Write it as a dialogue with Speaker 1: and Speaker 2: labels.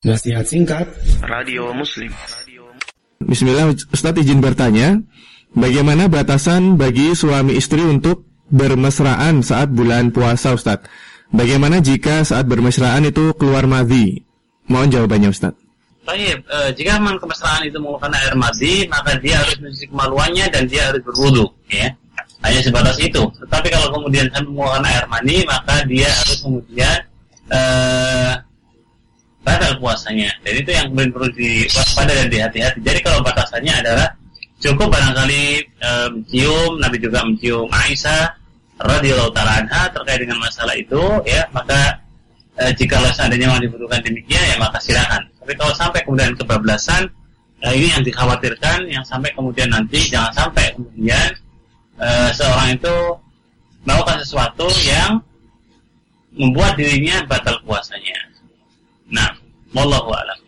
Speaker 1: Nasihat singkat
Speaker 2: Radio Muslim
Speaker 3: Bismillah Ustaz izin bertanya Bagaimana batasan bagi suami istri untuk bermesraan saat bulan puasa Ustaz? Bagaimana jika saat bermesraan itu keluar madhi? Mohon jawabannya Ustaz.
Speaker 4: Baik, e, jika memang kemesraan itu menggunakan air madhi, maka dia harus mencuci kemaluannya dan dia harus berwudu, ya. Hanya sebatas itu. Tetapi kalau kemudian menggunakan air mani, maka dia harus kemudian puasanya. Dan itu yang kemudian perlu diwaspada dan dihati-hati. Jadi kalau batasannya adalah cukup barangkali e, mencium, Nabi juga mencium Aisyah radhiyallahu taala anha terkait dengan masalah itu, ya maka e, jika seandainya mau dibutuhkan demikian, ya maka silakan. Tapi kalau sampai kemudian kebablasan, e, ini yang dikhawatirkan, yang sampai kemudian nanti jangan sampai kemudian e, seorang itu melakukan sesuatu yang membuat dirinya batal puasanya. Wallahu a'lam.